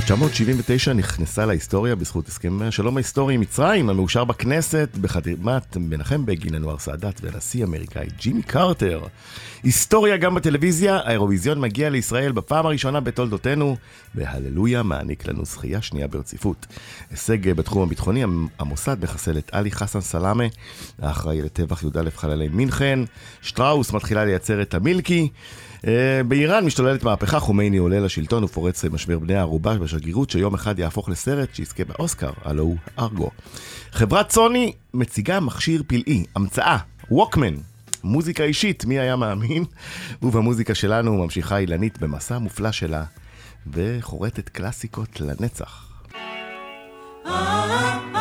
1979 נכנסה להיסטוריה בזכות הסכם השלום ההיסטורי עם מצרים, המאושר בכנסת בחתימת מנחם בגין, אנואר סאדאת והנשיא האמריקאי ג'ימי קרטר. היסטוריה גם בטלוויזיה, האירוויזיון מגיע לישראל בפעם הראשונה בתולדותינו, והללויה מעניק לנו זכייה שנייה ברציפות. הישג בתחום הביטחוני, המוסד מחסל את עלי חסן סלאמה, האחראי לטבח י"א חללי מינכן, שטראוס מתחילה לייצר את המילקי. אה, באיראן משתוללת מהפכה, חומייני עולה לשלטון ופורץ משבר בני הערובה בשגרירות שיום אחד יהפוך לסרט שיזכה באוסקר, הלו הוא ארגו. חברת סוני מציגה מכשיר פלאי, המצאה, ווקמן. מוזיקה אישית, מי היה מאמין? ובמוזיקה שלנו ממשיכה אילנית במסע מופלא שלה, וחורטת קלאסיקות לנצח. בא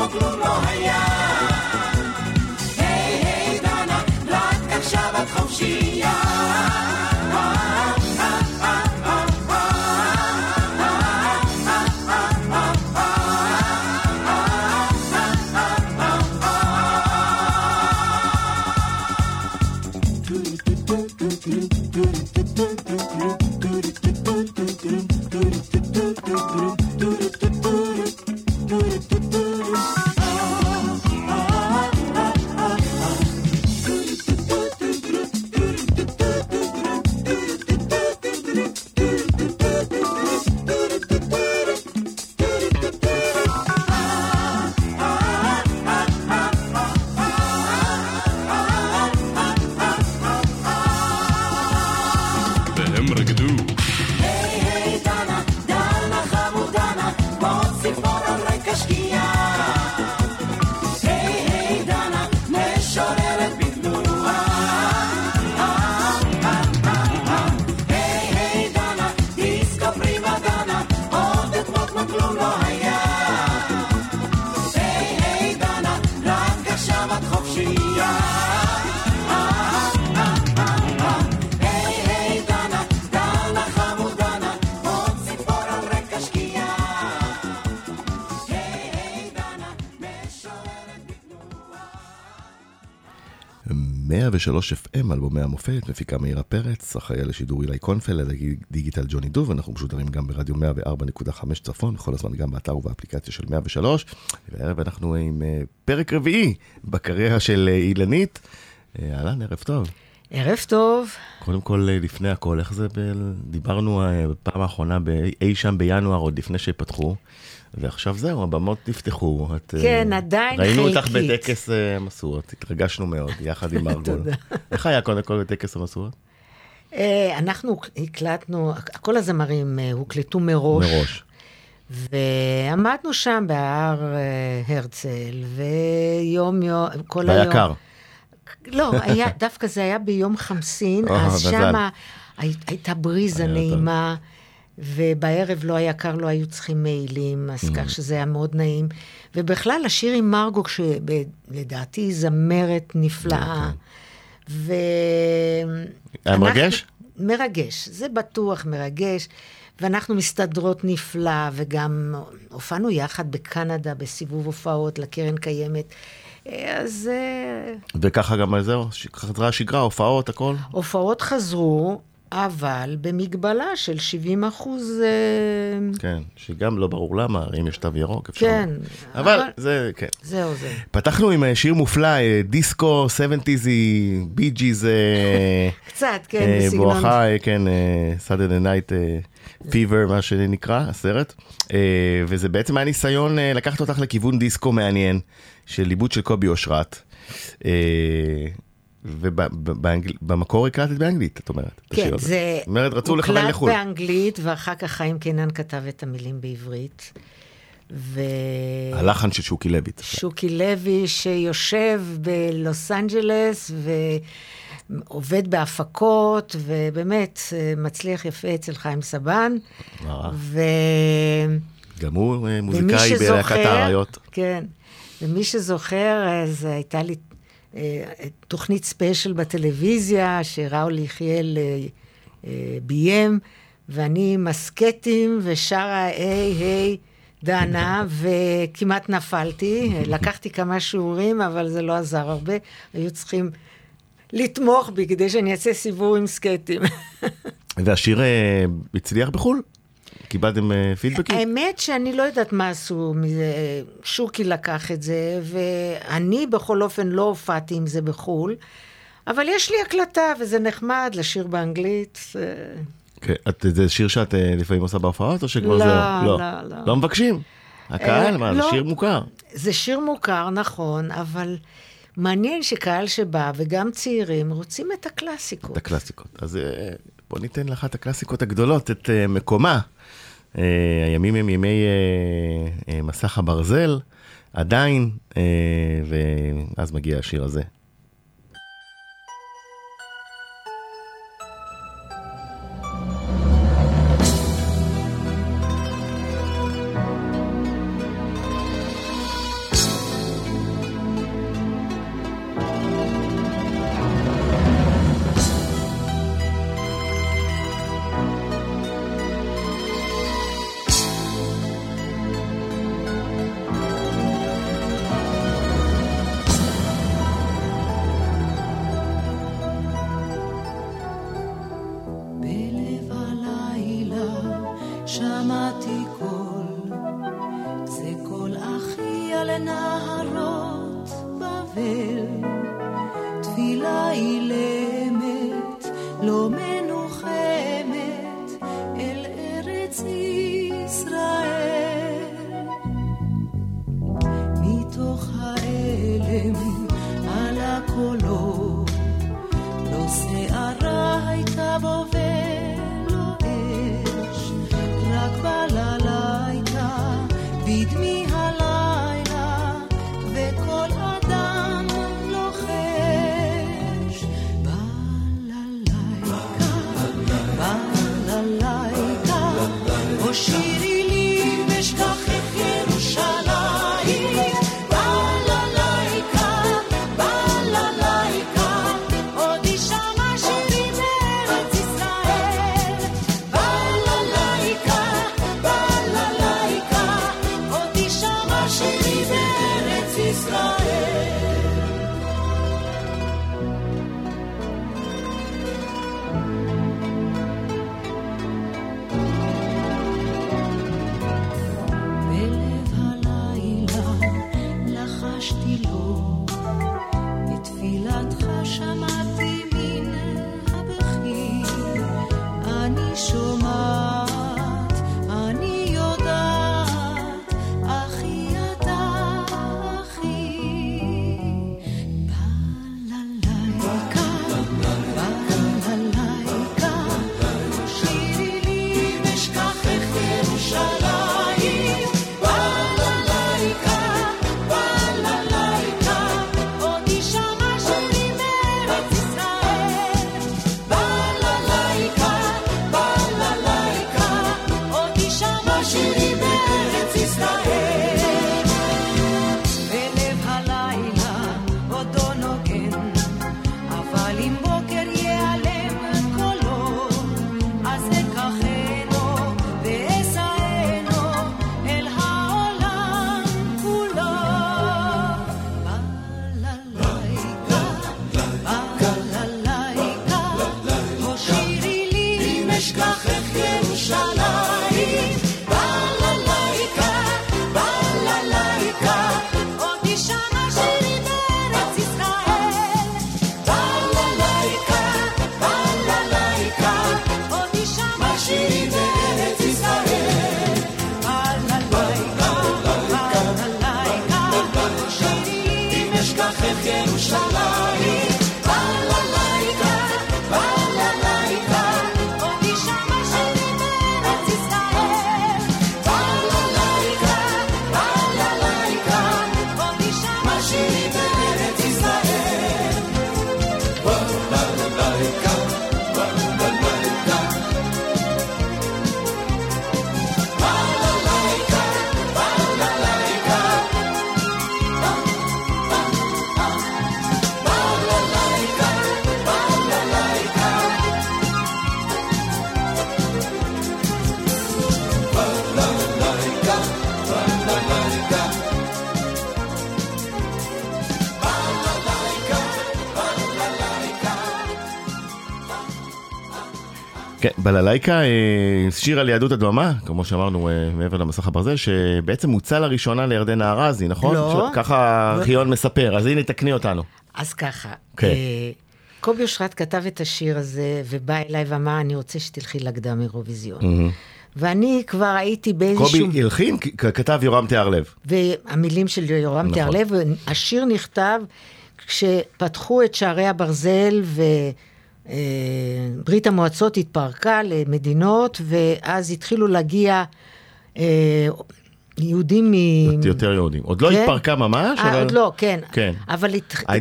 وكلنا هيا FM, אלבומי המופת, מפיקה מאירה פרץ, אחראי על השידור אילי קונפל, על הדיגיטל ג'וני דוב, אנחנו משודרים גם ברדיו 104.5 צפון, וכל הזמן גם באתר ובאפליקציה של 103. והערב אנחנו עם אה, פרק רביעי בקריירה של אה, אילנית. אה, אהלן, ערב טוב. ערב טוב. קודם כל, לפני הכל, איך זה, ב... דיברנו בפעם האחרונה ב- אי שם בינואר, עוד לפני שפתחו, ועכשיו זהו, הבמות נפתחו. את, אה, כן, עדיין ראינו אותך חלקית. בטקס אה, המשואות, התרגשנו מאוד, יחד עם מרגול. תודה. איך היה קודם כל בטקס המשואות? אה, אנחנו הקלטנו, כל הזמרים אה, הוקלטו מראש. מראש. ועמדנו שם בהר אה, הרצל, ויום יום, כל היום... והיה קר. לא, היה, דווקא זה היה ביום חמסין, אז. שמה הי- הייתה בריזה היה טוב. נעימה, ובערב לא היה קר, לא היו צריכים מעילים, Mm. אז כך שזה היה מאוד נעים. ובכלל, השיר עם מרגו, שלדעתי היא זמרת נפלאה. ו... היה אנחנו- מרגש? מרגש, זה בטוח מרגש. ואנחנו מסתדרות נפלא, וגם הופענו יחד בקנדה בסיבוב הופעות לקרן קיימת. אז אה, וככה גם זהו, חזרה השגרה, הופעות, הכל? הופעות חזרו, אבל במגבלה של 70 אחוז... אה, כן, שגם לא ברור למה, אם יש תו ירוק, אפשר. כן, אבל אבל- זה, כן. זהו זה. פתחנו עם אה, שיר מופלא, אה, דיסקו, 70'סי, Bee Gees, קצת, כן, בסגנון. בואכה, כן, Saturday Night Fever, מה שנקרא, הסרט. וזה בעצם היה ניסיון לקחת אותך לכיוון דיסקו מעניין, של עיבוד של קובי אושרת. ובמקור הקלטת באנגלית, את אומרת. כן. זה זאת אומרת, רצו לכוון הוקלט לחו"ל. באנגלית, ואחר כך חיים קינן כתב את המילים בעברית. ו... הלחן של שוקי לוי. שוקי לוי, שיושב בלוס אנג'לס ועובד בהפקות, ובאמת אה, מצליח יפה אצל חיים סבן. וואו. ו... גם הוא אה, מוזיקאי בלהקת האריות. כן, ומי שזוכר, אז הייתה לי אה, תוכנית ספיישל בטלוויזיה, שראול יחיאל אה, אה, ביים, ואני עם הסקטים ושרה היי היי דנה, וכמעט נפלתי. לקחתי כמה שיעורים, אבל זה לא עזר הרבה. היו צריכים לתמוך בי כדי שאני אעשה סיבוב עם סקטים. והשיר אה, הצליח בחו"ל? קיבלתם אה, פידבקים? האמת שאני לא יודעת מה עשו מזה, שוקי לקח את זה, ואני בכל אופן לא הופעתי עם זה בחו"ל, אבל יש לי הקלטה וזה נחמד לשיר באנגלית. זה- כן, את- זה שיר שאת אה, לפעמים עושה בהופעות, או שכבר לא, זהו? לא, לא. לא מבקשים. הקהל, אה, מה, זה לא. שיר מוכר. זה שיר מוכר, נכון, אבל מעניין שקהל שבא, וגם צעירים, רוצים את הקלאסיקות. את הקלאסיקות. אז בוא ניתן לאחת הקלאסיקות הגדולות את מקומה. אה, הימים הם ימי אה, אה, מסך הברזל, עדיין, ואז מגיע השיר הזה. בללייקה, אה, שיר על יהדות הדממה, כמו שאמרנו, אה, מעבר למסך הברזל, שבעצם הוצא לראשונה לירדנה ארזי, נכון? לא. ככה לא. ארכיון מספר, אז הנה תקני אותנו. אז ככה, כן. קובי אושרת כתב את השיר הזה, ובא אליי ואמר, אני רוצה שתלכי לקדם אירוויזיון. ואני כבר הייתי באיזשהו... קובי הלחין, כתב יורם תיארלב. והמילים של יורם נכון. תיארלב, השיר נכתב כשפתחו את שערי הברזל וברית המועצות התפרקה למדינות, ואז התחילו להגיע אה, יהודים מ... יותר יהודים. עוד לא כן? התפרקה ממש, אה, אבל... עוד לא, כן. כן. אבל...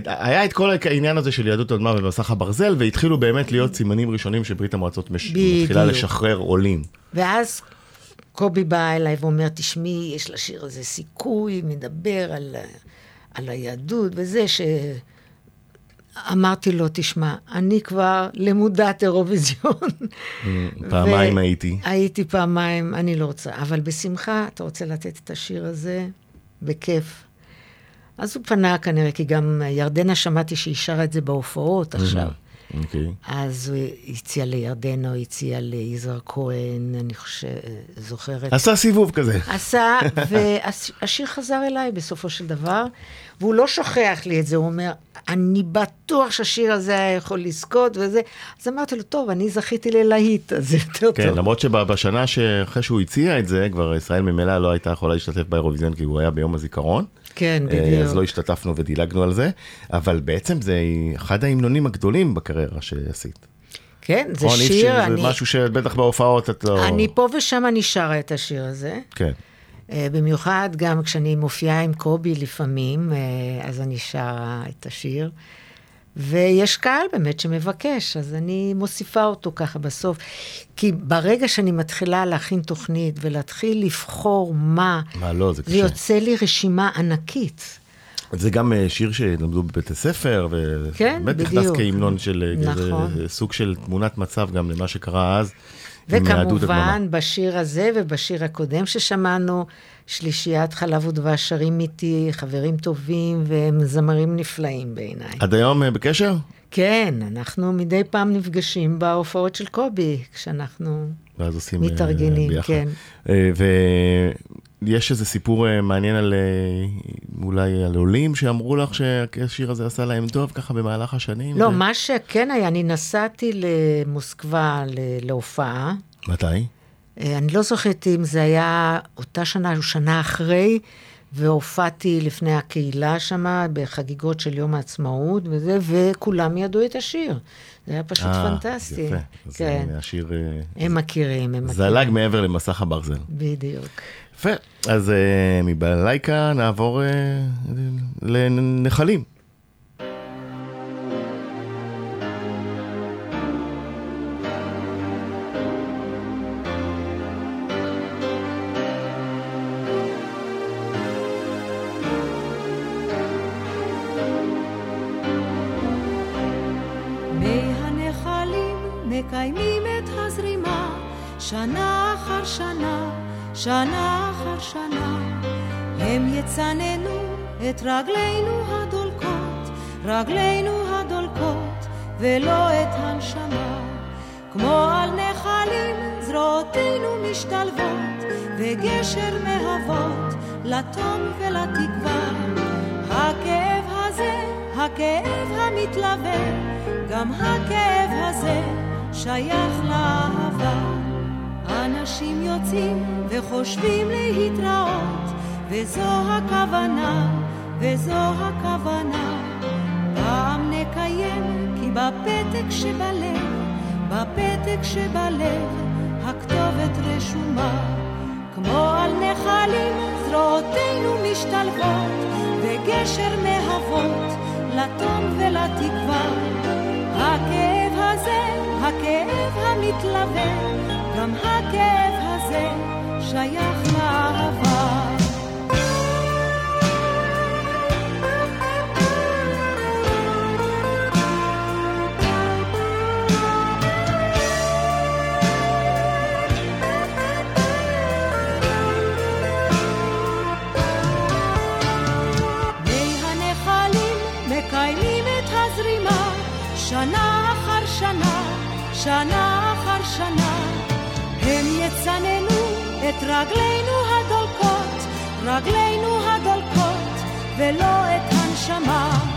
היה את כל העניין הזה של יהדות הדממה במסך הברזל, והתחילו באמת להיות סימנים ראשונים שברית המועצות. מתחילה לשחרר עולים. ואז קובי בא אליי ואומר, תשמעי, יש לשיר הזה סיכוי, מדבר על, על היהדות וזה, ש... אמרתי לו, תשמע, אני כבר למודת אירוויזיון. פעמיים הייתי. הייתי פעמיים, אני לא רוצה. אבל בשמחה, אתה רוצה לתת את השיר הזה? בכיף. אז הוא פנה כנראה, כי גם ירדנה שמעתי שהיא שרה את זה בהופעות עכשיו. אוקיי. אז הוא הציע לירדנה, הוא הציע ליזהר כהן, אני חושב, זוכרת. עשה סיבוב כזה. עשה, והשיר חזר אליי בסופו של דבר, והוא לא שוכח לי את זה, הוא אומר, אני בטוח שהשיר הזה היה יכול לזכות וזה. אז אמרתי לו, טוב, אני זכיתי ללהיט, אז זה יותר כן, טוב. למרות שבשנה שאחרי שהוא הציע את זה, כבר ישראל ממילא לא הייתה יכולה להשתתף באירוויזיון כי הוא היה ביום הזיכרון. כן, אה, בדיוק. אז לא השתתפנו ודילגנו על זה, אבל בעצם זה אחד ההמנונים הגדולים בקריירה שעשית. כן, זה שיר, אני, זה משהו שבטח בהופעות את לא... אני פה ושם אני שרה את השיר הזה. כן. אה, במיוחד גם כשאני מופיעה עם קובי לפעמים, אה, אז אני שרה את השיר. ויש קהל באמת שמבקש, אז אני מוסיפה אותו ככה בסוף. כי ברגע שאני מתחילה להכין תוכנית ולהתחיל לבחור מה, מה לא, זה זה קשה. יוצא לי רשימה ענקית. זה גם אה, שיר שלמדו בבית הספר, כן, ובאמת נכנס בדיוק. כהמנון של אה, נכון. סוג של תמונת מצב גם למה שקרה אז. וכמובן, בשיר הזה ובשיר הקודם ששמענו, שלישיית חלב ודבש שרים איתי, חברים טובים והם זמרים נפלאים בעיניי. עד היום אה, בקשר? כן, אנחנו מדי פעם נפגשים בהופעות של קובי, כשאנחנו... ואז עושים אה, מתארגנים, ביחד. כן. אה, ויש איזה סיפור מעניין על אולי על עולים שאמרו לך שהשיר הזה עשה להם טוב ככה במהלך השנים? לא, ו- מה שכן היה, אני נסעתי למוסקבה להופעה. מתי? אה, אני לא זוכרת אם זה היה אותה שנה או שנה אחרי, והופעתי לפני הקהילה שם בחגיגות של יום העצמאות וזה, וכולם ידעו את השיר. זה היה פשוט אה, פנטסטי. יפה. אז כן, אה, השיר אה, הם מכירים, הם מכירים. זלג מעבר למסך הברזל. בדיוק. יפה. אז אה, מבלייקה נעבור אה, לנחלים. את רגלינו הדולקות, רגלינו הדולקות, ולא את הנשמה. כמו על נחלים זרועותינו משתלבות, וגשר מהוות לתום ולתקווה. הכאב הזה, הכאב המתלווה, גם הכאב הזה שייך לאהבה. אנשים יוצאים וחושבים להתראות, וזו הכוונה, וזו הכוונה. פעם נקיים, כי בפתק שבלב, בפתק שבלב, הכתובת רשומה. כמו על נחלים זרועותינו משתלבות, וגשר מהוות לתום ולתקווה. הכאב הזה, הכאב המתלווה, גם הכאב הזה שייך לאהבה. שנה אחר שנה. הם יצננו את רגלינו הדולקות, רגלינו הדולקות, ולא את הנשמה.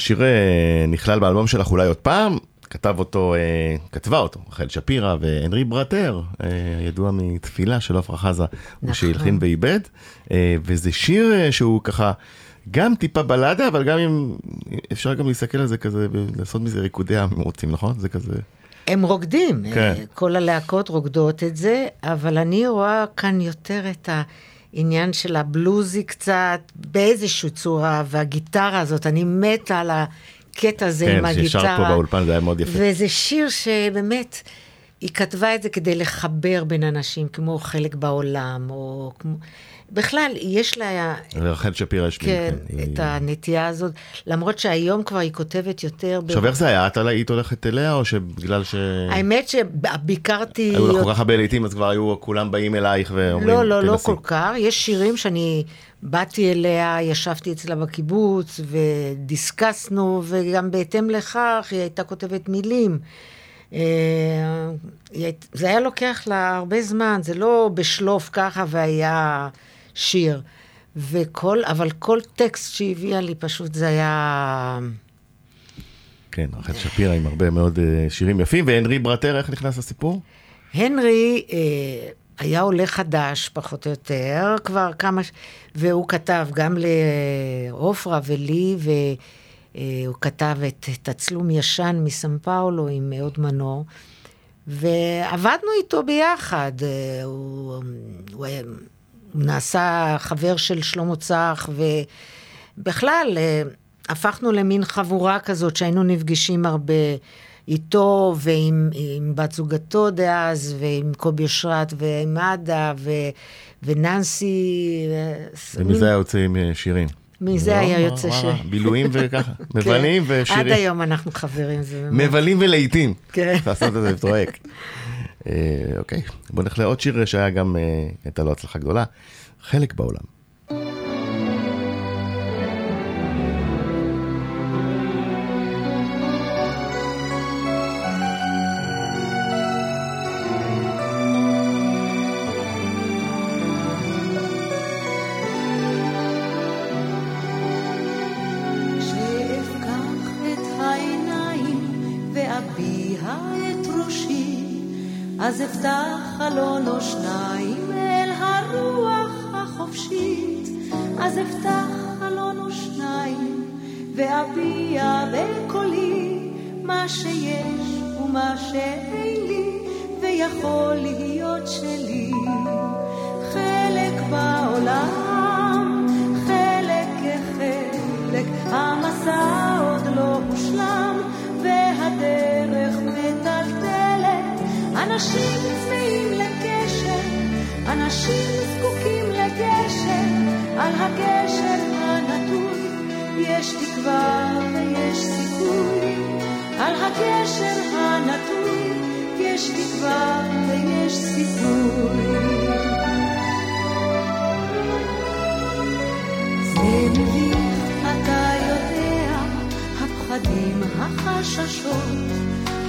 השיר אה, נכלל באלבום שלך אולי עוד פעם, כתב אותו, אה, כתבה אותו, רחל שפירא והנרי ברטר, אה, ידוע מתפילה של עפרה חזה, הוא נכון. שהלחין ואיבד, וזה שיר שהוא ככה... גם טיפה בלדה, אבל גם אם אפשר גם להסתכל על זה כזה, ולעשות מזה ריקודי עם אם רוצים, נכון? זה כזה... הם רוקדים, כן. כל הלהקות רוקדות את זה, אבל אני רואה כאן יותר את העניין של הבלוזי קצת, באיזושהי צורה, והגיטרה הזאת, אני מתה על הקטע הזה כן, עם הגיטרה. שישרת פה באולפן, זה היה מאוד יפה. וזה שיר שבאמת, היא כתבה את זה כדי לחבר בין אנשים, כמו חלק בעולם, או כמו... בכלל, יש לה... לרחל שפירא יש כן, היא- את הנטייה הזאת, למרות שהיום כבר היא כותבת יותר... עכשיו איך זה היה? את היית הולכת אליה, או שבגלל ש... האמת שביקרתי... היו לך כל כך הרבה לעיתים, אז כבר היו כולם באים אלייך ואומרים, לא, לא, לא. כל כך. יש שירים שאני באתי אליה, ישבתי אצלה בקיבוץ ודיסקסנו, וגם בהתאם לכך היא הייתה כותבת מילים. אה, היא זה היה לוקח לה הרבה זמן, זה לא בשלוף ככה והיה שיר. וכל, אבל כל טקסט שהיא הביאה לי פשוט זה היה... כן, רחל שפירא עם הרבה מאוד אה, שירים יפים, והנרי ברטר, איך נכנס לסיפור? הנרי אה, היה עולה חדש, פחות או יותר, כבר כמה... והוא כתב גם לעופרה ולי, והוא כתב את תצלום ישן מסן פאולו עם אהוד מנור, ועבדנו איתו ביחד. אה, הוא, הוא, הוא נעשה חבר של שלמה צח, ובכלל, אה, הפכנו למין חבורה כזאת שהיינו נפגשים הרבה איתו ועם עם בת זוגתו דאז, ועם קובי אושרת ועם עדה ו, וננסי. אה, ומזה היה יוצא עם אה, שירים. מזה לא, היה מה, יוצא ש... בילויים וככה, מבלים כן. עד ושירים. היום אנחנו חברים. מבלים ולהיטים. כן. לעשות את זה בפרויקט. אה, אוקיי, בוא נלך לעוד שיר שהיה גם, אה, הייתה לו הצלחה גדולה. חלק בעולם. ואביע בקולי מה שיש ומה שאין לי ויכול להיות שלי. חלק בעולם, חלק כחלק, המסע עוד לא הושלם, והדרך מטלטלת. אנשים צמאים לקשר, אנשים זקוקים לגשר, על הגשר יש תקווה ויש סיכוי. על הגשר הנטוי יש תקווה ויש סיכוי. זה מביך, אתה יודע, הפחדים, החששות,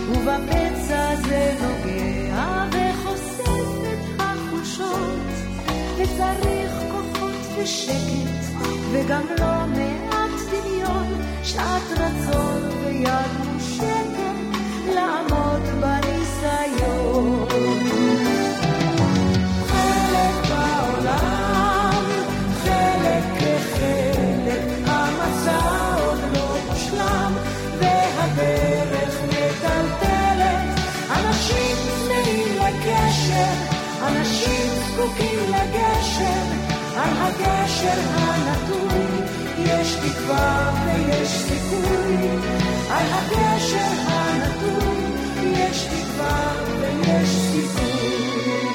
ובפצע זה נוגע וחושף את החולשות, וצריך כוחות ושקט, וגם לא דמיון, שעת רצון ויד מושטת, לעמוד בניסיון. חלק בעולם, חלק כחלק, המסע עוד לא מושלם, והדרך מטלטלת. אנשים צמאים לקשר, אנשים זקוקים לגשר, על הגשר הנטוי יש תקווה ויש סיכוי. על הגשר הנטוי יש תקווה ויש סיכוי.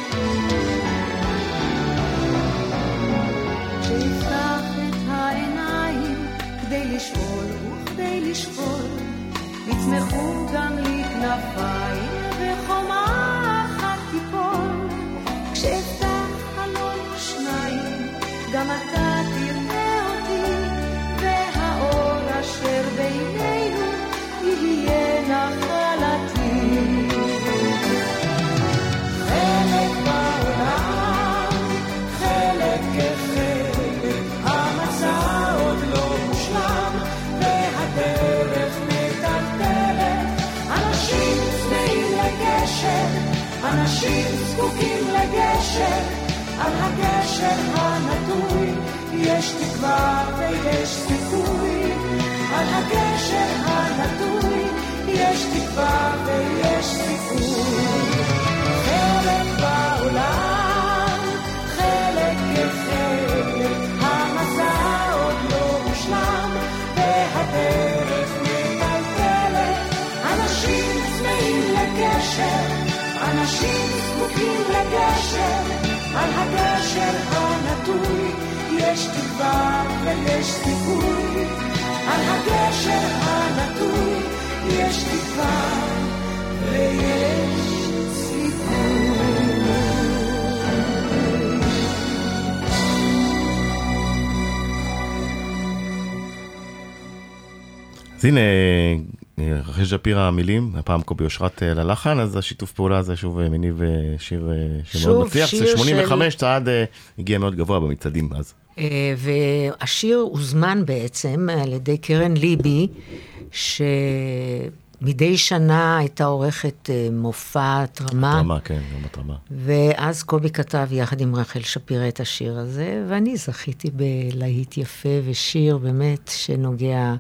כשיפתח את העיניים כדי לשאול וכדי לשקול, יצמחו גם לי כנפיים וחומה אחת תיפול. כשאפתח חלון או שניים, גם אתה אשר בינינו יהיה נחלתי. חלק בעולם, חלק כחלק, המצע עוד לא מושלם, והדרך מטלטלת. אנשים צמאים לגשר, אנשים זקוקים לגשר, על הגשר הנטוי יש תקווה ויש סיכוי. הגשר הנטוי יש תקווה ויש סיכוי. חלק בעולם, חלק כחלק, המסע עוד לא מושלם, והדרך מטלטלת. אנשים צמאים לגשר, אנשים זקוקים לגשר, על הגשר הנטוי יש תקווה ויש סיכוי. על הגשר הנטוי יש תקווה ויש סיכוי. אז הנה, רחל שפירא המילים, הפעם קובי אושרת אה, ללחן, אז השיתוף פעולה הזה שוב אה, מניב שיר אה, שמאוד מצליח. זה 85 של- צעד הגיע מאוד גבוה במצעדים אז. והשיר הוזמן בעצם על ידי קרן ליבי, שמדי שנה הייתה עורכת אה, מופע תרמה, רמה, כן, רמת רמה. ואז קובי כתב יחד עם רחל שפירא את השיר הזה, ואני זכיתי בלהיט יפה ושיר באמת שנוגע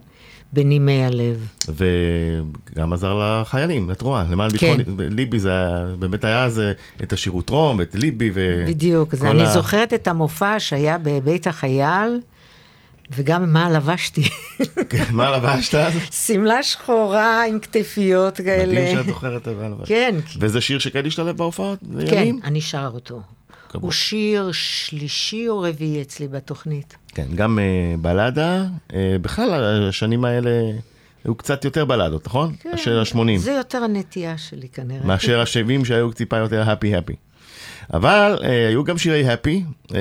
בנימי הלב. וגם עזר לחיילים, את רואה, למען ביטחון, ליבי זה באמת היה אז אה, את השירות רום, ואת ליבי, ו... בדיוק, אז כל אני ה- זוכרת את המופע שהיה בבית החייל, וגם מה לבשתי. מה לבשת אז? שמלה שחורה עם כתפיות כאלה. מדהים שאת זוכרת לבשת. כן, וזה שיר שכן השתלב בהופעות? כן? אני שר אותו. כבוד. הוא שיר שלישי או רביעי אצלי בתוכנית. כן, גם אה, בלדה, אה, בכלל השנים האלה היו קצת יותר בלדות, נכון? מאשר ה-80. כן. זה יותר הנטייה שלי כנראה. מאשר ה-70 שהיו טיפה יותר הפי הפי. אבל אה, היו גם שירי הפי, אה,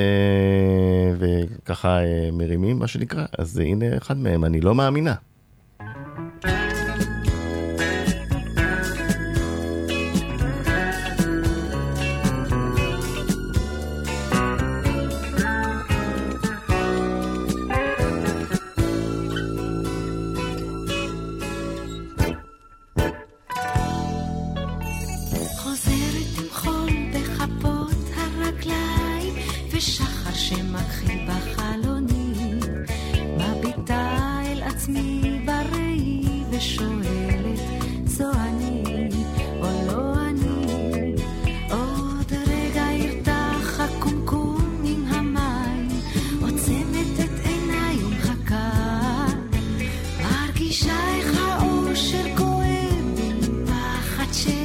וככה אה, מרימים מה שנקרא, אז הנה אחד מהם, אני לא מאמינה. watching.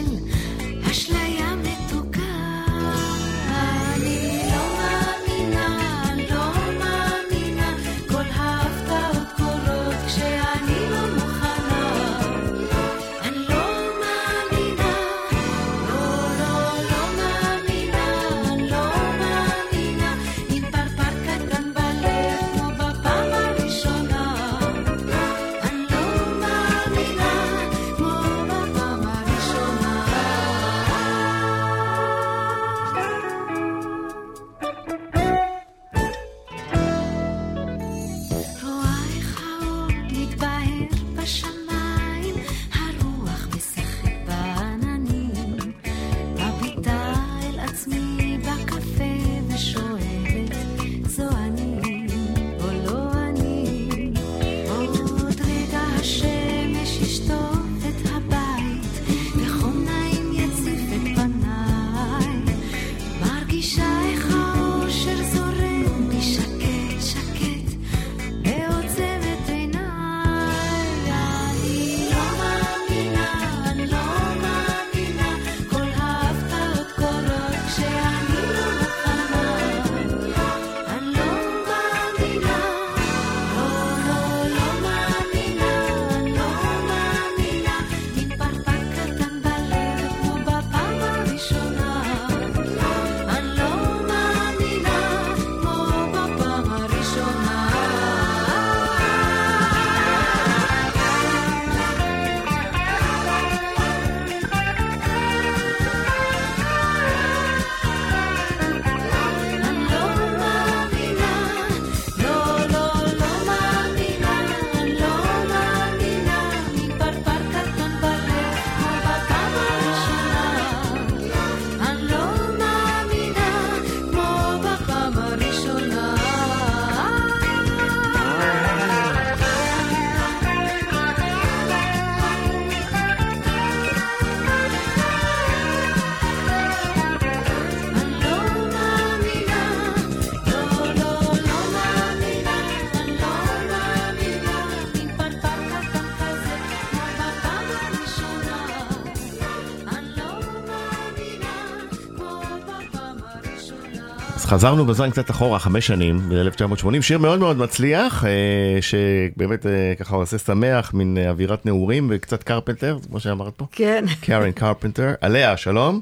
חזרנו בזמן קצת אחורה, חמש שנים, ב-1980, שיר מאוד מאוד מצליח, אה, שבאמת אה, ככה עושה שמח, מין אה, אווירת נעורים וקצת קרפנטר, כמו שאמרת פה. כן. קארן קרפנטר, עליה, שלום.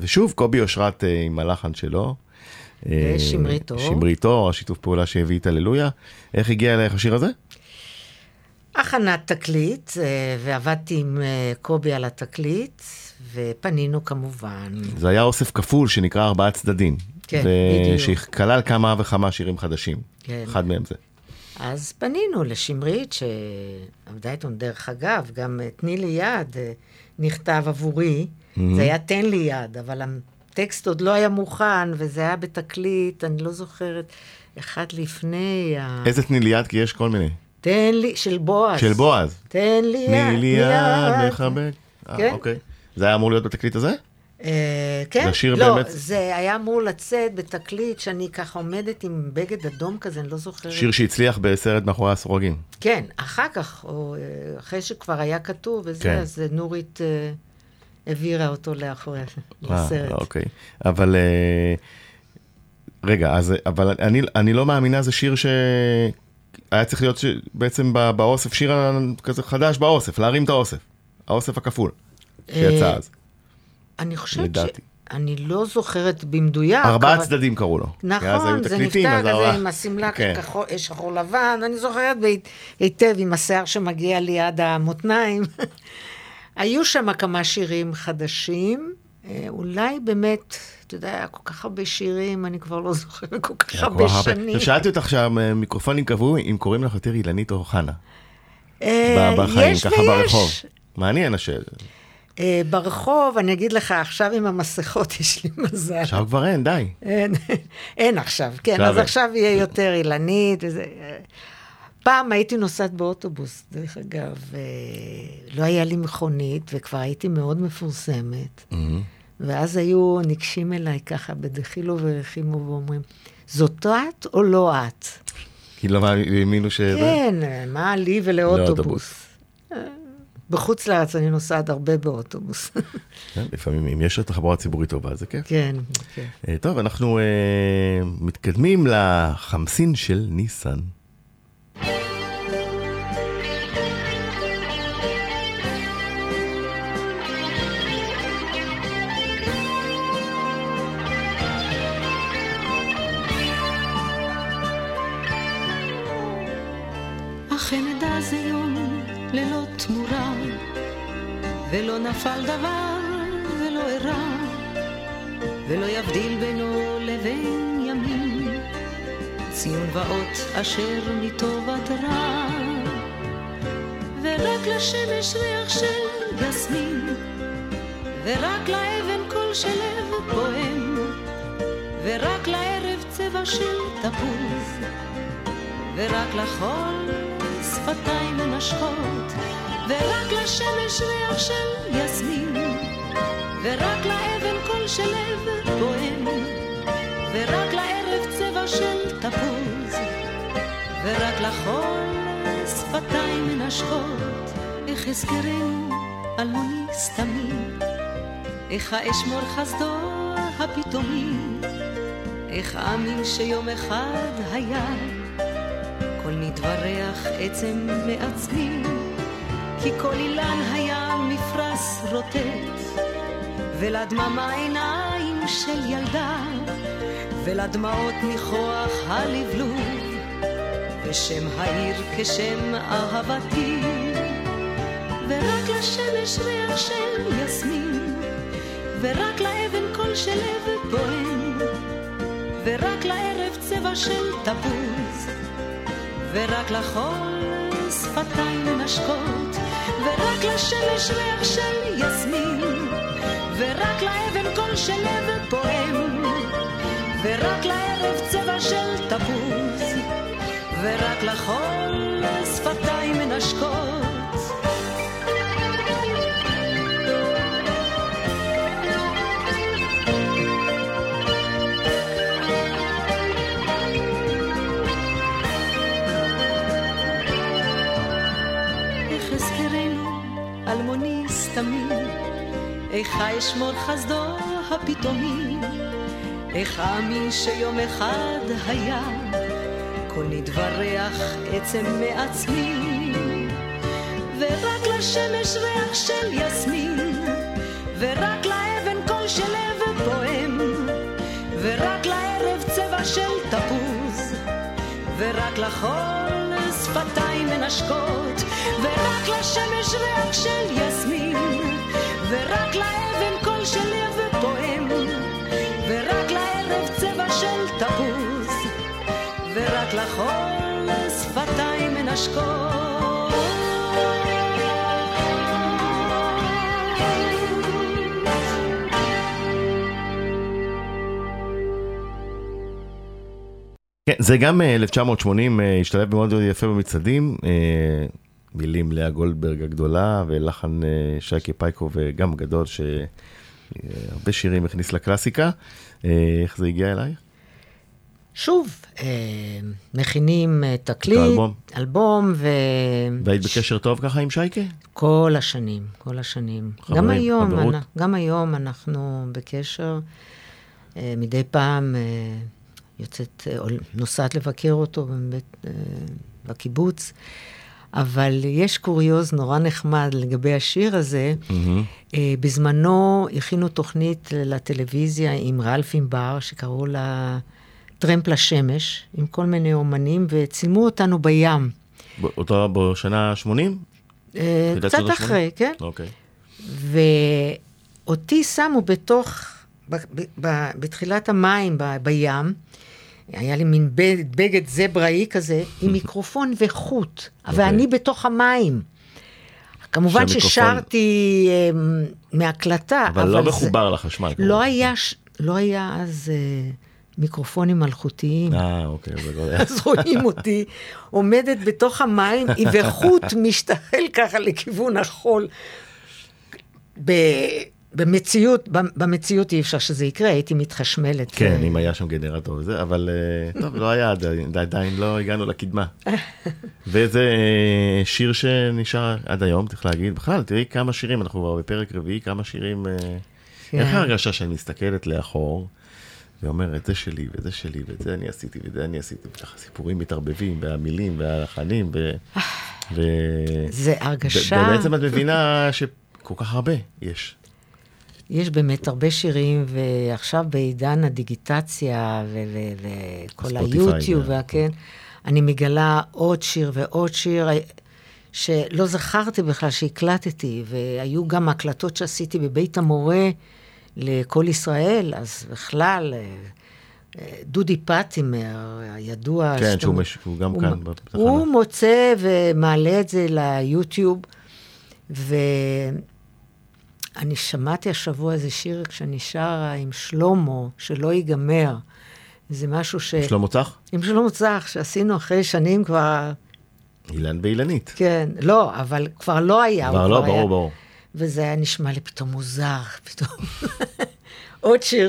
ושוב, קובי אושרת עם הלחן שלו. ושמרית אור. שמרית אור, השיתוף פעולה שהביא את הללויה. איך הגיע אלייך השיר הזה? הכנת תקליט, אה, ועבדתי עם אה, קובי על התקליט, ופנינו כמובן. זה היה אוסף כפול שנקרא ארבעה צדדים. כן, ו- בדיוק. שכלל כמה וכמה שירים חדשים. כן. אחד מהם זה. אז פנינו לשמרית, שעבדה איתנו, דרך אגב, גם אה, תני לי יד נכתב עבורי. זה היה תן לי יד, אבל הטקסט עוד לא היה מוכן, וזה היה בתקליט, אני לא זוכרת, אחד לפני ה... איזה תני לי יד? כי יש כל מיני. תן לי, של בועז. של בועז. תן לי יד. תני לי יד מחבק. אה, כן. אוקיי. זה היה אמור להיות בתקליט הזה? אה, כן? זה לא, באמת- זה היה אמור לצאת בתקליט שאני ככה עומדת עם בגד אדום כזה, אני לא זוכרת. שיר שהצליח בסרט מאחורי הסורגים. כן, אחר כך, או אה, אחרי שכבר היה כתוב וזה, כן. אז נורית אה, העבירה אותו לאחורי אה, לסרט. אוקיי. אבל... אה, רגע, אז... אבל אני, אני לא מאמינה, זה שיר ש... היה צריך להיות ש... בעצם באוסף, שיר כזה חדש באוסף, להרים את האוסף. האוסף הכפול. שיצא אה, אז. אני חושבת לדעתי. ש... אני לא זוכרת במדויק. ארבעה אבל- צדדים קראו לו. נכון, זה תקליטים, נפתח כזה עם השמלה כן. כחול- שחור לבן, אני זוכרת היטב עם השיער שמגיע לי עד המותניים. היו שם כמה שירים חדשים, אה, אולי באמת, אתה יודע, היה כל כך הרבה שירים, אני כבר לא זוכרת כל כך היה הרבה. שנים. שאלתי אותך שהמיקרופונים קבעו אם קוראים לך יותר אילנית או חנה. אה, בחיים, ככה. ברחוב. מעניין השאלה. אה, ברחוב, אני אגיד לך, עכשיו עם המסכות יש לי מזל. עכשיו כבר אין, די. אין, אין עכשיו, כן, אז. עכשיו יהיה יותר אילנית וזה. פעם הייתי נוסעת באוטובוס, דרך אגב, אה, לא היה לי מכונית, וכבר הייתי מאוד מפורסמת, ואז היו ניגשים אליי ככה בדחילו ורחימו ואומרים, זאת את או לא את? כי לא האמינו שזה... כן, מה לי ולאוטובוס? לאוטובוס. אה, בחוץ לארץ אני נוסעת הרבה באוטובוס. כן, לפעמים אם יש תחבורה ציבורית טובה זה כיף. כן, כן. אה, טוב, אנחנו אה, מתקדמים לחמסין של ניסן. נפל דבר ולא אירע, ולא יבדיל בינו לבין ימים, ציון ואות אשר מטובת רע. ורק לשמש ריח של יסמין, ורק לאבן קול של לב פועם, ורק לערב צבע של תפוז. ורק לחול שפתיים מנשכות, ורק לשמש ריח של יסמין, ורק לאבן קול של לב פועם, ורק לערב צבע של תפוז, ורק לחול שפתיים מנשכות, איך אזכרנו אלמוני סתמי, איך האשמור חסדו הפתאומי, איך אאמין שיום אחד היה כל נתברך עצם מעצמי, כי כל אילן היה מפרש רוטט, ולדממה עיניים של ילדה, ולדמעות ניחוח הלבלוב, ושם העיר כשם אהבתי, ורק לשמש ריח של יסמין, ורק לאבן קול של לב פועם, ורק לערב צבע של תפוז. ורק לחול שפתיים מנשקות, ורק לשמש ריח של יסמין, ורק לאבן קול של לב פועם, ורק לערב צבע של תפוז, ורק לחול שפתיים מנשקות. סתמי, איך אשמור חסדו הפתאומי, איך אאמין שיום אחד היה? כל נתברך עצם מעצמי. ורק לשמש ריח של יסמין. ורק לאבן קול של לב פועם. ורק לערב צבע של תפוז. ורק לחול שפתיים מנשקות. ורק לשמש ריח של יסמין ורק לאבן קול של לב פועם ורק לערב צבע של תפוז ורק לחול שפתיים מנשקות כן, זה גם אה, 1980, אה, השתלב מאוד יפה במצעדים. אה, מילים לאה גולדברג הגדולה ולחן אה, שייקה פייקו וגם גדול שהרבה שירים הכניס לקלאסיקה. אה, איך זה הגיע אלייך? שוב, אה, מכינים אה, תקליט, האלבום. אלבום, ו... והיית בקשר טוב ככה עם שייקה? כל השנים, כל השנים. חברים, גם היום, חברות. גם היום אנחנו בקשר. אה, מדי פעם אה, יוצאת, אה, נוסעת לבקר אותו בבית, אה, בקיבוץ. אבל יש קוריוז נורא נחמד לגבי השיר הזה. אה, בזמנו הכינו תוכנית לטלוויזיה עם רלף ענבר, שקראו לה טרמפ לשמש, עם כל מיני אומנים, וצילמו אותנו בים. אותו בשנה 80? אה, קצת אחרי, כן? אוקיי. ואותי שמו בתוך, ב, ב, ב, בתחילת המים בים, היה לי מין בגד, זבראי כזה, עם מיקרופון וחוט, ואני בתוך המים. כמובן ששרתי אה, מהקלטה, אבל לא זה- מחובר לחשמל. לא. היה, לא היה אז אה, מיקרופונים מלכותיים. אה, אוקיי, לא. אז רואים אותי עומדת בתוך המים, וחוט משתחל ככה לכיוון החול. במציאות, במציאות אי אפשר שזה יקרה, הייתי מתחשמלת. כן, אם היה שם גנרטור וזה, אבל אה, טוב, לא היה עדיין, לא הגענו לקדמה. וזה אה, שיר שנשאר עד היום, צריך להגיד. בכלל, תראי כמה שירים, אנחנו כבר בפרק רביעי, כמה שירים... אה, כן. איך ההרגשה שאני מסתכלת לאחור, ואומרת, זה שלי, וזה שלי, ואת זה אני עשיתי, ואת זה אני עשיתי, וככה סיפורים מתערבבים, והמילים, והלחנים, ו... ו... זה הרגשה, ובעצם את מבינה שכל כך הרבה יש. יש באמת הרבה שירים, ועכשיו בעידן הדיגיטציה ו- ו- וכל היוטיוב, כן. והכן, אני מגלה עוד שיר ועוד שיר. שלא זכרתי בכלל שהקלטתי, והיו גם הקלטות שעשיתי בבית המורה לכל ישראל, אז בכלל, אה, אה, דודי פטימר, הידוע... כן, שאתה- שהוא מש- הוא גם הוא כאן בתחנה. הוא מוצא ומעלה את זה ליוטיוב, ואני שמעתי השבוע איזה שיר כשאני שרה עם שלמה, שלא ייגמר. זה משהו ש... שלמה צח? עם שלמה צח, שעשינו אחרי שנים כבר... אילן ואילנית. כן, לא, אבל כבר לא היה. כבר לא, היה- ברור, ברור. וזה היה נשמע לי פתאום מוזר, פתאום. עוד שיר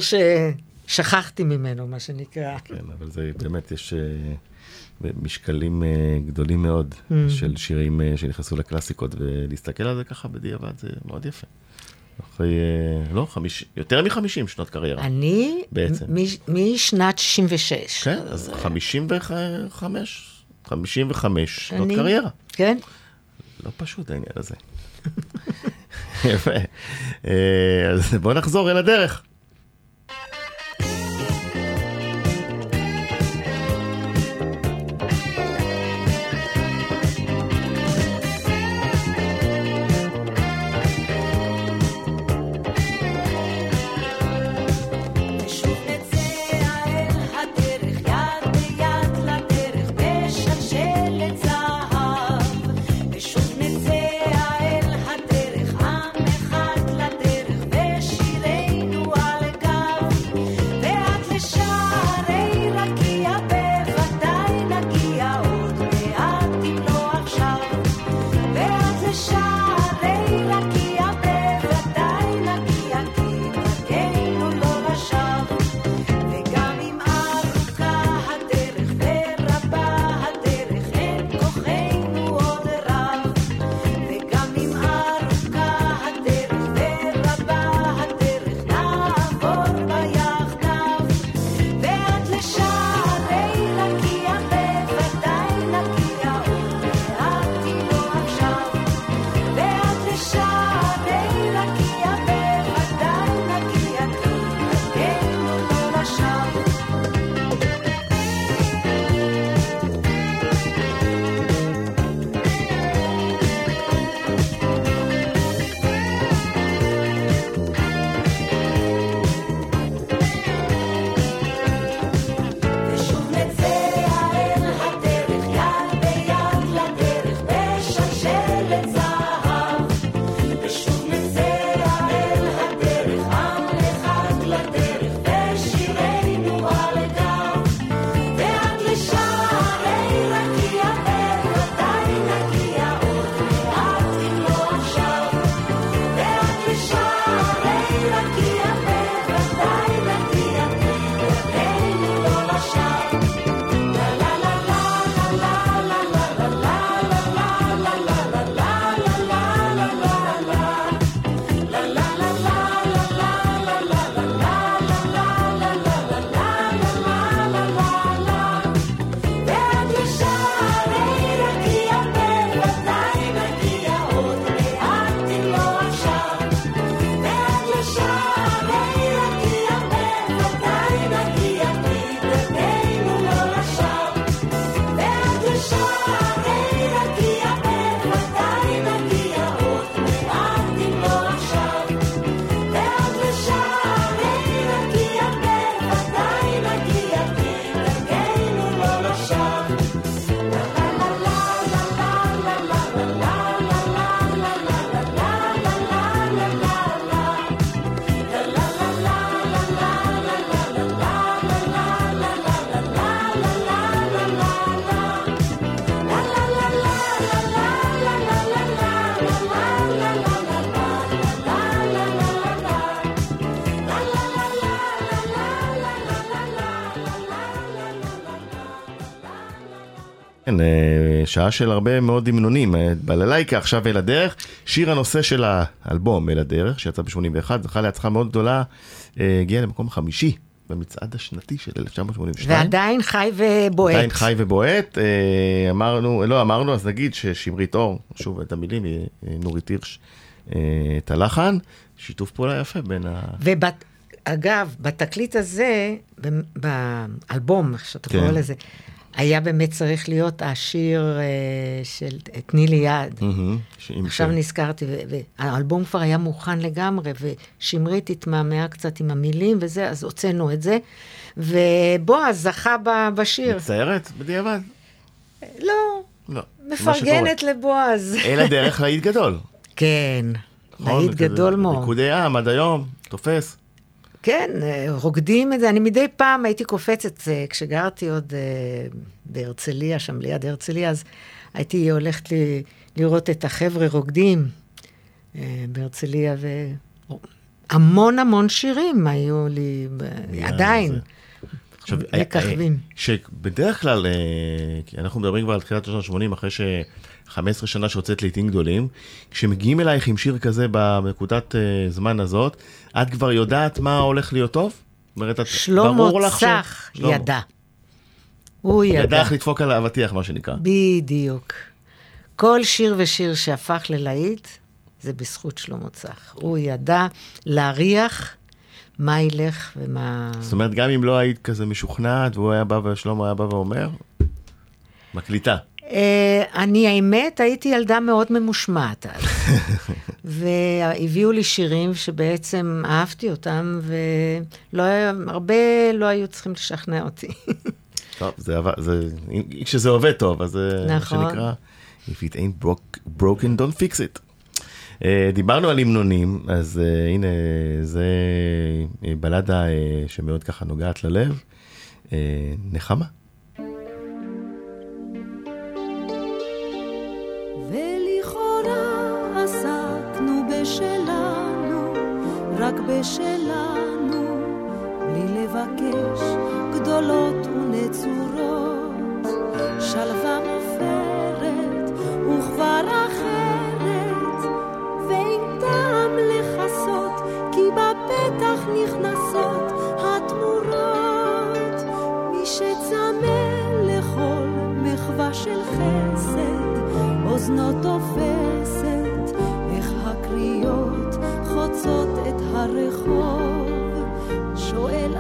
ששכחתי ממנו, מה שנקרא. כן, אבל זה באמת, יש אה, משקלים אה, גדולים מאוד Mm. של שירים אה, שנכנסו לקלאסיקות, ולהסתכל על זה ככה בדיעבד זה מאוד יפה. אחרי, אה, לא, חמיש, יותר מחמישים שנות קריירה. אני, בעצם. משנת 66. כן, אז 55, 55 שנות אני- קריירה. כן? לא פשוט העניין הזה. יפה. אה, אז בוא נחזור אל הדרך. כן, אה, שעה של הרבה מאוד המנונים. אה, בללייקה עכשיו אל הדרך. שיר הנושא של האלבום אל הדרך, שיצא ב-81, זכה להצלחה מאוד גדולה, אה, הגיע למקום חמישי במצעד השנתי של 1982. ועדיין חי ובועט. עדיין חי ובועט. אמרנו, לא אמרנו, אז נגיד ששמרית אור, שוב את המילים, נורית הירש, את הלחן. שיתוף פעולה יפה בין ה... ובת... אגב, בתקליט הזה, באלבום, איך שאתה כן. קורא לזה, היה באמת צריך להיות השיר אה, של תני לי יד. שעם- עכשיו נזכרתי, והאלבום כבר היה מוכן לגמרי, ושמרית התמהמהה קצת עם המילים וזה, אז הוצאנו את זה. ובועז זכה בשיר. מצטערת בדיעבד? לא, לא. מפרגנת לבועז. אל הדרך להיט גדול. כן, נכון? להיט גדול מאוד. ריקודי עם עד היום, תופס. כן, אה, רוקדים את זה. אני מדי פעם הייתי קופצת, אה, כשגרתי עוד אה, בהרצליה, שם ליד הרצליה, אז הייתי הולכת לראות את החבר'ה רוקדים בהרצליה, והמון המון שירים היו לי, עדיין. זה- עכשיו, מככבים. שבדרך כלל, אנחנו מדברים כבר על תחילת שנות ה-80, אחרי ש-15 שנה שהוצאת לעיתים גדולים, כשמגיעים אלייך עם שיר כזה בנקודת אה, זמן הזאת, את כבר יודעת מה הולך להיות טוב? אומרת, את- שלמה ברור לך ש- צח שלמה. ידע. הוא ידע. ידע איך לדפוק על האבטיח, מה שנקרא. בדיוק. כל שיר ושיר שהפך ללהיט, זה בזכות שלמה צח. הוא ידע להריח מה ילך ומה... זאת אומרת, גם אם לא היית כזה משוכנעת, והוא היה בא, ושלמה היה בא ואומר, מקליטה. אה, אני, האמת, הייתי ילדה מאוד ממושמעת אז. והביאו לי שירים שבעצם אהבתי אותם, והרבה לא היו צריכים לשכנע אותי. טוב, זה עבד, זה, כשזה עובד טוב, אז זה מה נכון. שנקרא, If it ain't broke, broken, don't fix it. Uh, דיברנו על המנונים, אז uh, הנה, זה בלדה uh, שמאוד ככה נוגעת ללב, uh, נחמה. בשלנו, בלי לבקש גדולות ונצורות. שלווה מופרת וכבר אחרת, ואין טעם לכסות, כי בפתח נכנסות התמורות. מי שצמא לכל מחווה של חסד, אוזנו תופסת, הרחוב. שואל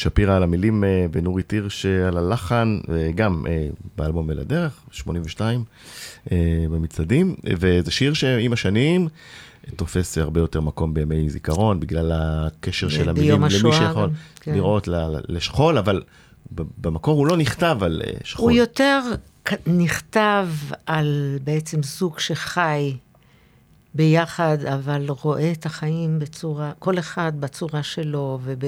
שפירא על המילים אה, ונורית הירש אה, על הלחן, וגם אה, באלבום אל הדרך, 82, אה, במצעדים, וזה שיר שעם השנים תופס הרבה יותר מקום בימי זיכרון, בגלל הקשר של המילים, למי שיכול גם, כן. לראות לשכול, אבל במקור הוא לא נכתב על שכול. הוא יותר נכתב על בעצם זוג שחי ביחד, אבל רואה את החיים בצורה, כל אחד בצורה שלו, וב,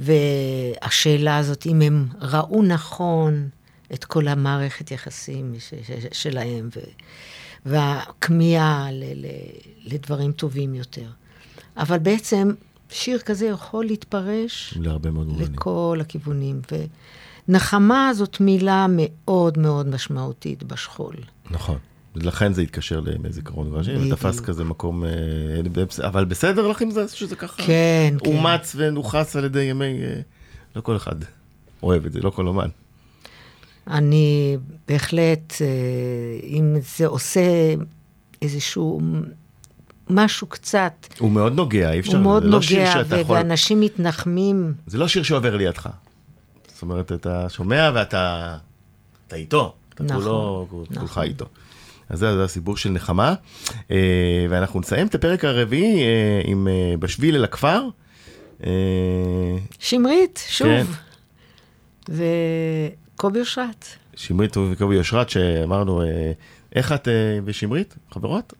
והשאלה הזאת, אם הם ראו נכון את כל המערכת יחסים ש, ש, שלהם, ו, והכמיהה ל, ל, לדברים טובים יותר. אבל בעצם שיר כזה יכול להתפרש להרבה מאוד מובנים. לכל הכיוונים. ונחמה זאת מילה מאוד מאוד משמעותית בשכול. נכון. לכן זה התקשר לימי זיכרון בדיוק. ותפס כזה מקום, אה, אבל בסדר לך עם זה שזה ככה? כן, כן. אומץ ונוכס על ידי ימי, אה, לא כל אחד אוהב את זה, לא כל אומן. אני בהחלט, אה, אם זה עושה איזשהו משהו קצת, הוא מאוד נוגע, אי אפשר, הוא מאוד לא נוגע, שאתה יכול, ואנשים מתנחמים. זה לא שיר שעובר לידך. זאת אומרת, אתה שומע ואתה אתה איתו, אתה נכון, כולו, נכון. כולך איתו. אז זה, זה הסיפור של נחמה, אה, ואנחנו נסיים את הפרק הרביעי אה, עם אה, בשביל אל הכפר. שמרית, שוב. כן. וקובי אושרת. שמרית וקובי אושרת, שאמרנו, איך את ושמרית, חברות?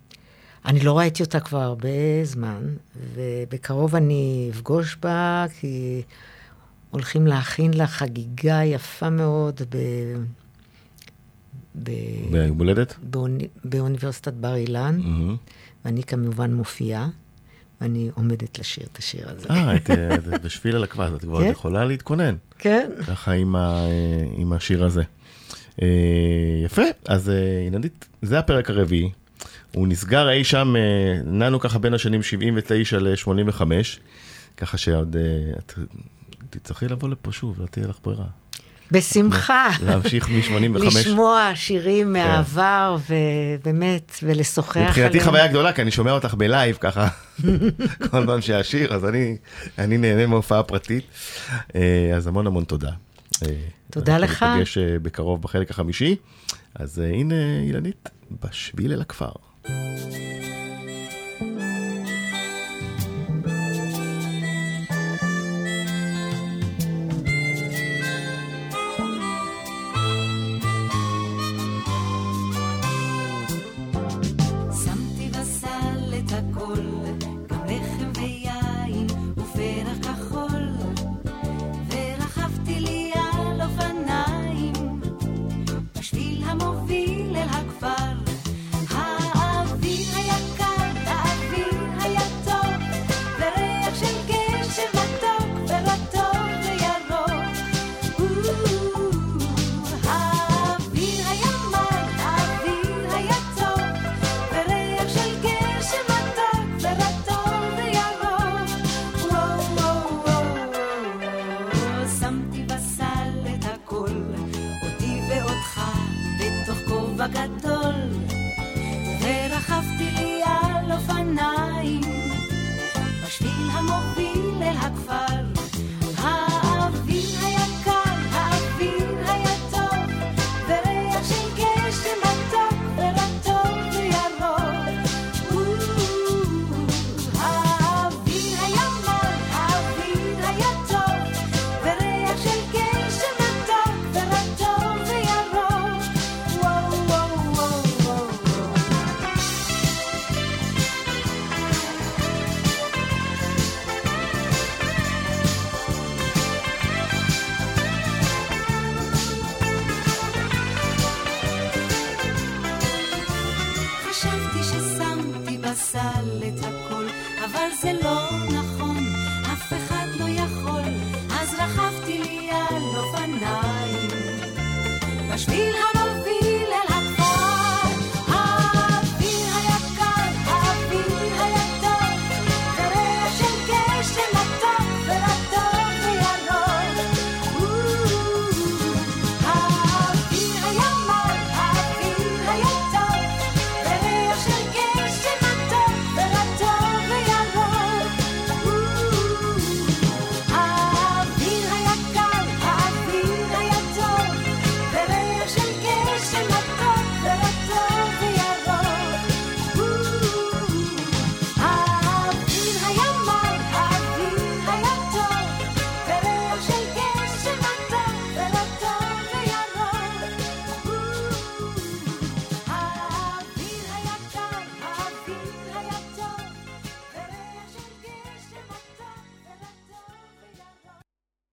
אני לא ראיתי אותה כבר הרבה זמן, ובקרוב אני אפגוש בה, כי הולכים להכין לה חגיגה יפה מאוד ב... ביום הולדת? באוני... באוניברסיטת בר אילן, מהמם. ואני כמובן מופיעה, ואני עומדת לשיר את השיר הזה. אה, את, את בשביל הכפר, את כבר כן. יכולה להתכונן. כן. ככה עם, ה, עם השיר הזה. אה, יפה, אז אה, עינדית, זה הפרק הרביעי. הוא נסגר אי שם, אה, נענו ככה בין השנים 79 ל-85, ככה שעוד את תצטרכי לבוא לפה שוב, לא תהיה לך ברירה. בשמחה. להמשיך מ-85. לשמוע שירים מהעבר, ובאמת, ולשוחח עליהם. מבחינתי חוויה גדולה, כי אני שומע אותך בלייב ככה, כל פעם שהשיר, אז אני, אני נהנה מהופעה פרטית. אה, אז המון המון תודה. אה, תודה אנחנו לך. ניפגש אה, בקרוב בחלק החמישי. אז הנה אילנית, בשביל אל הכפר.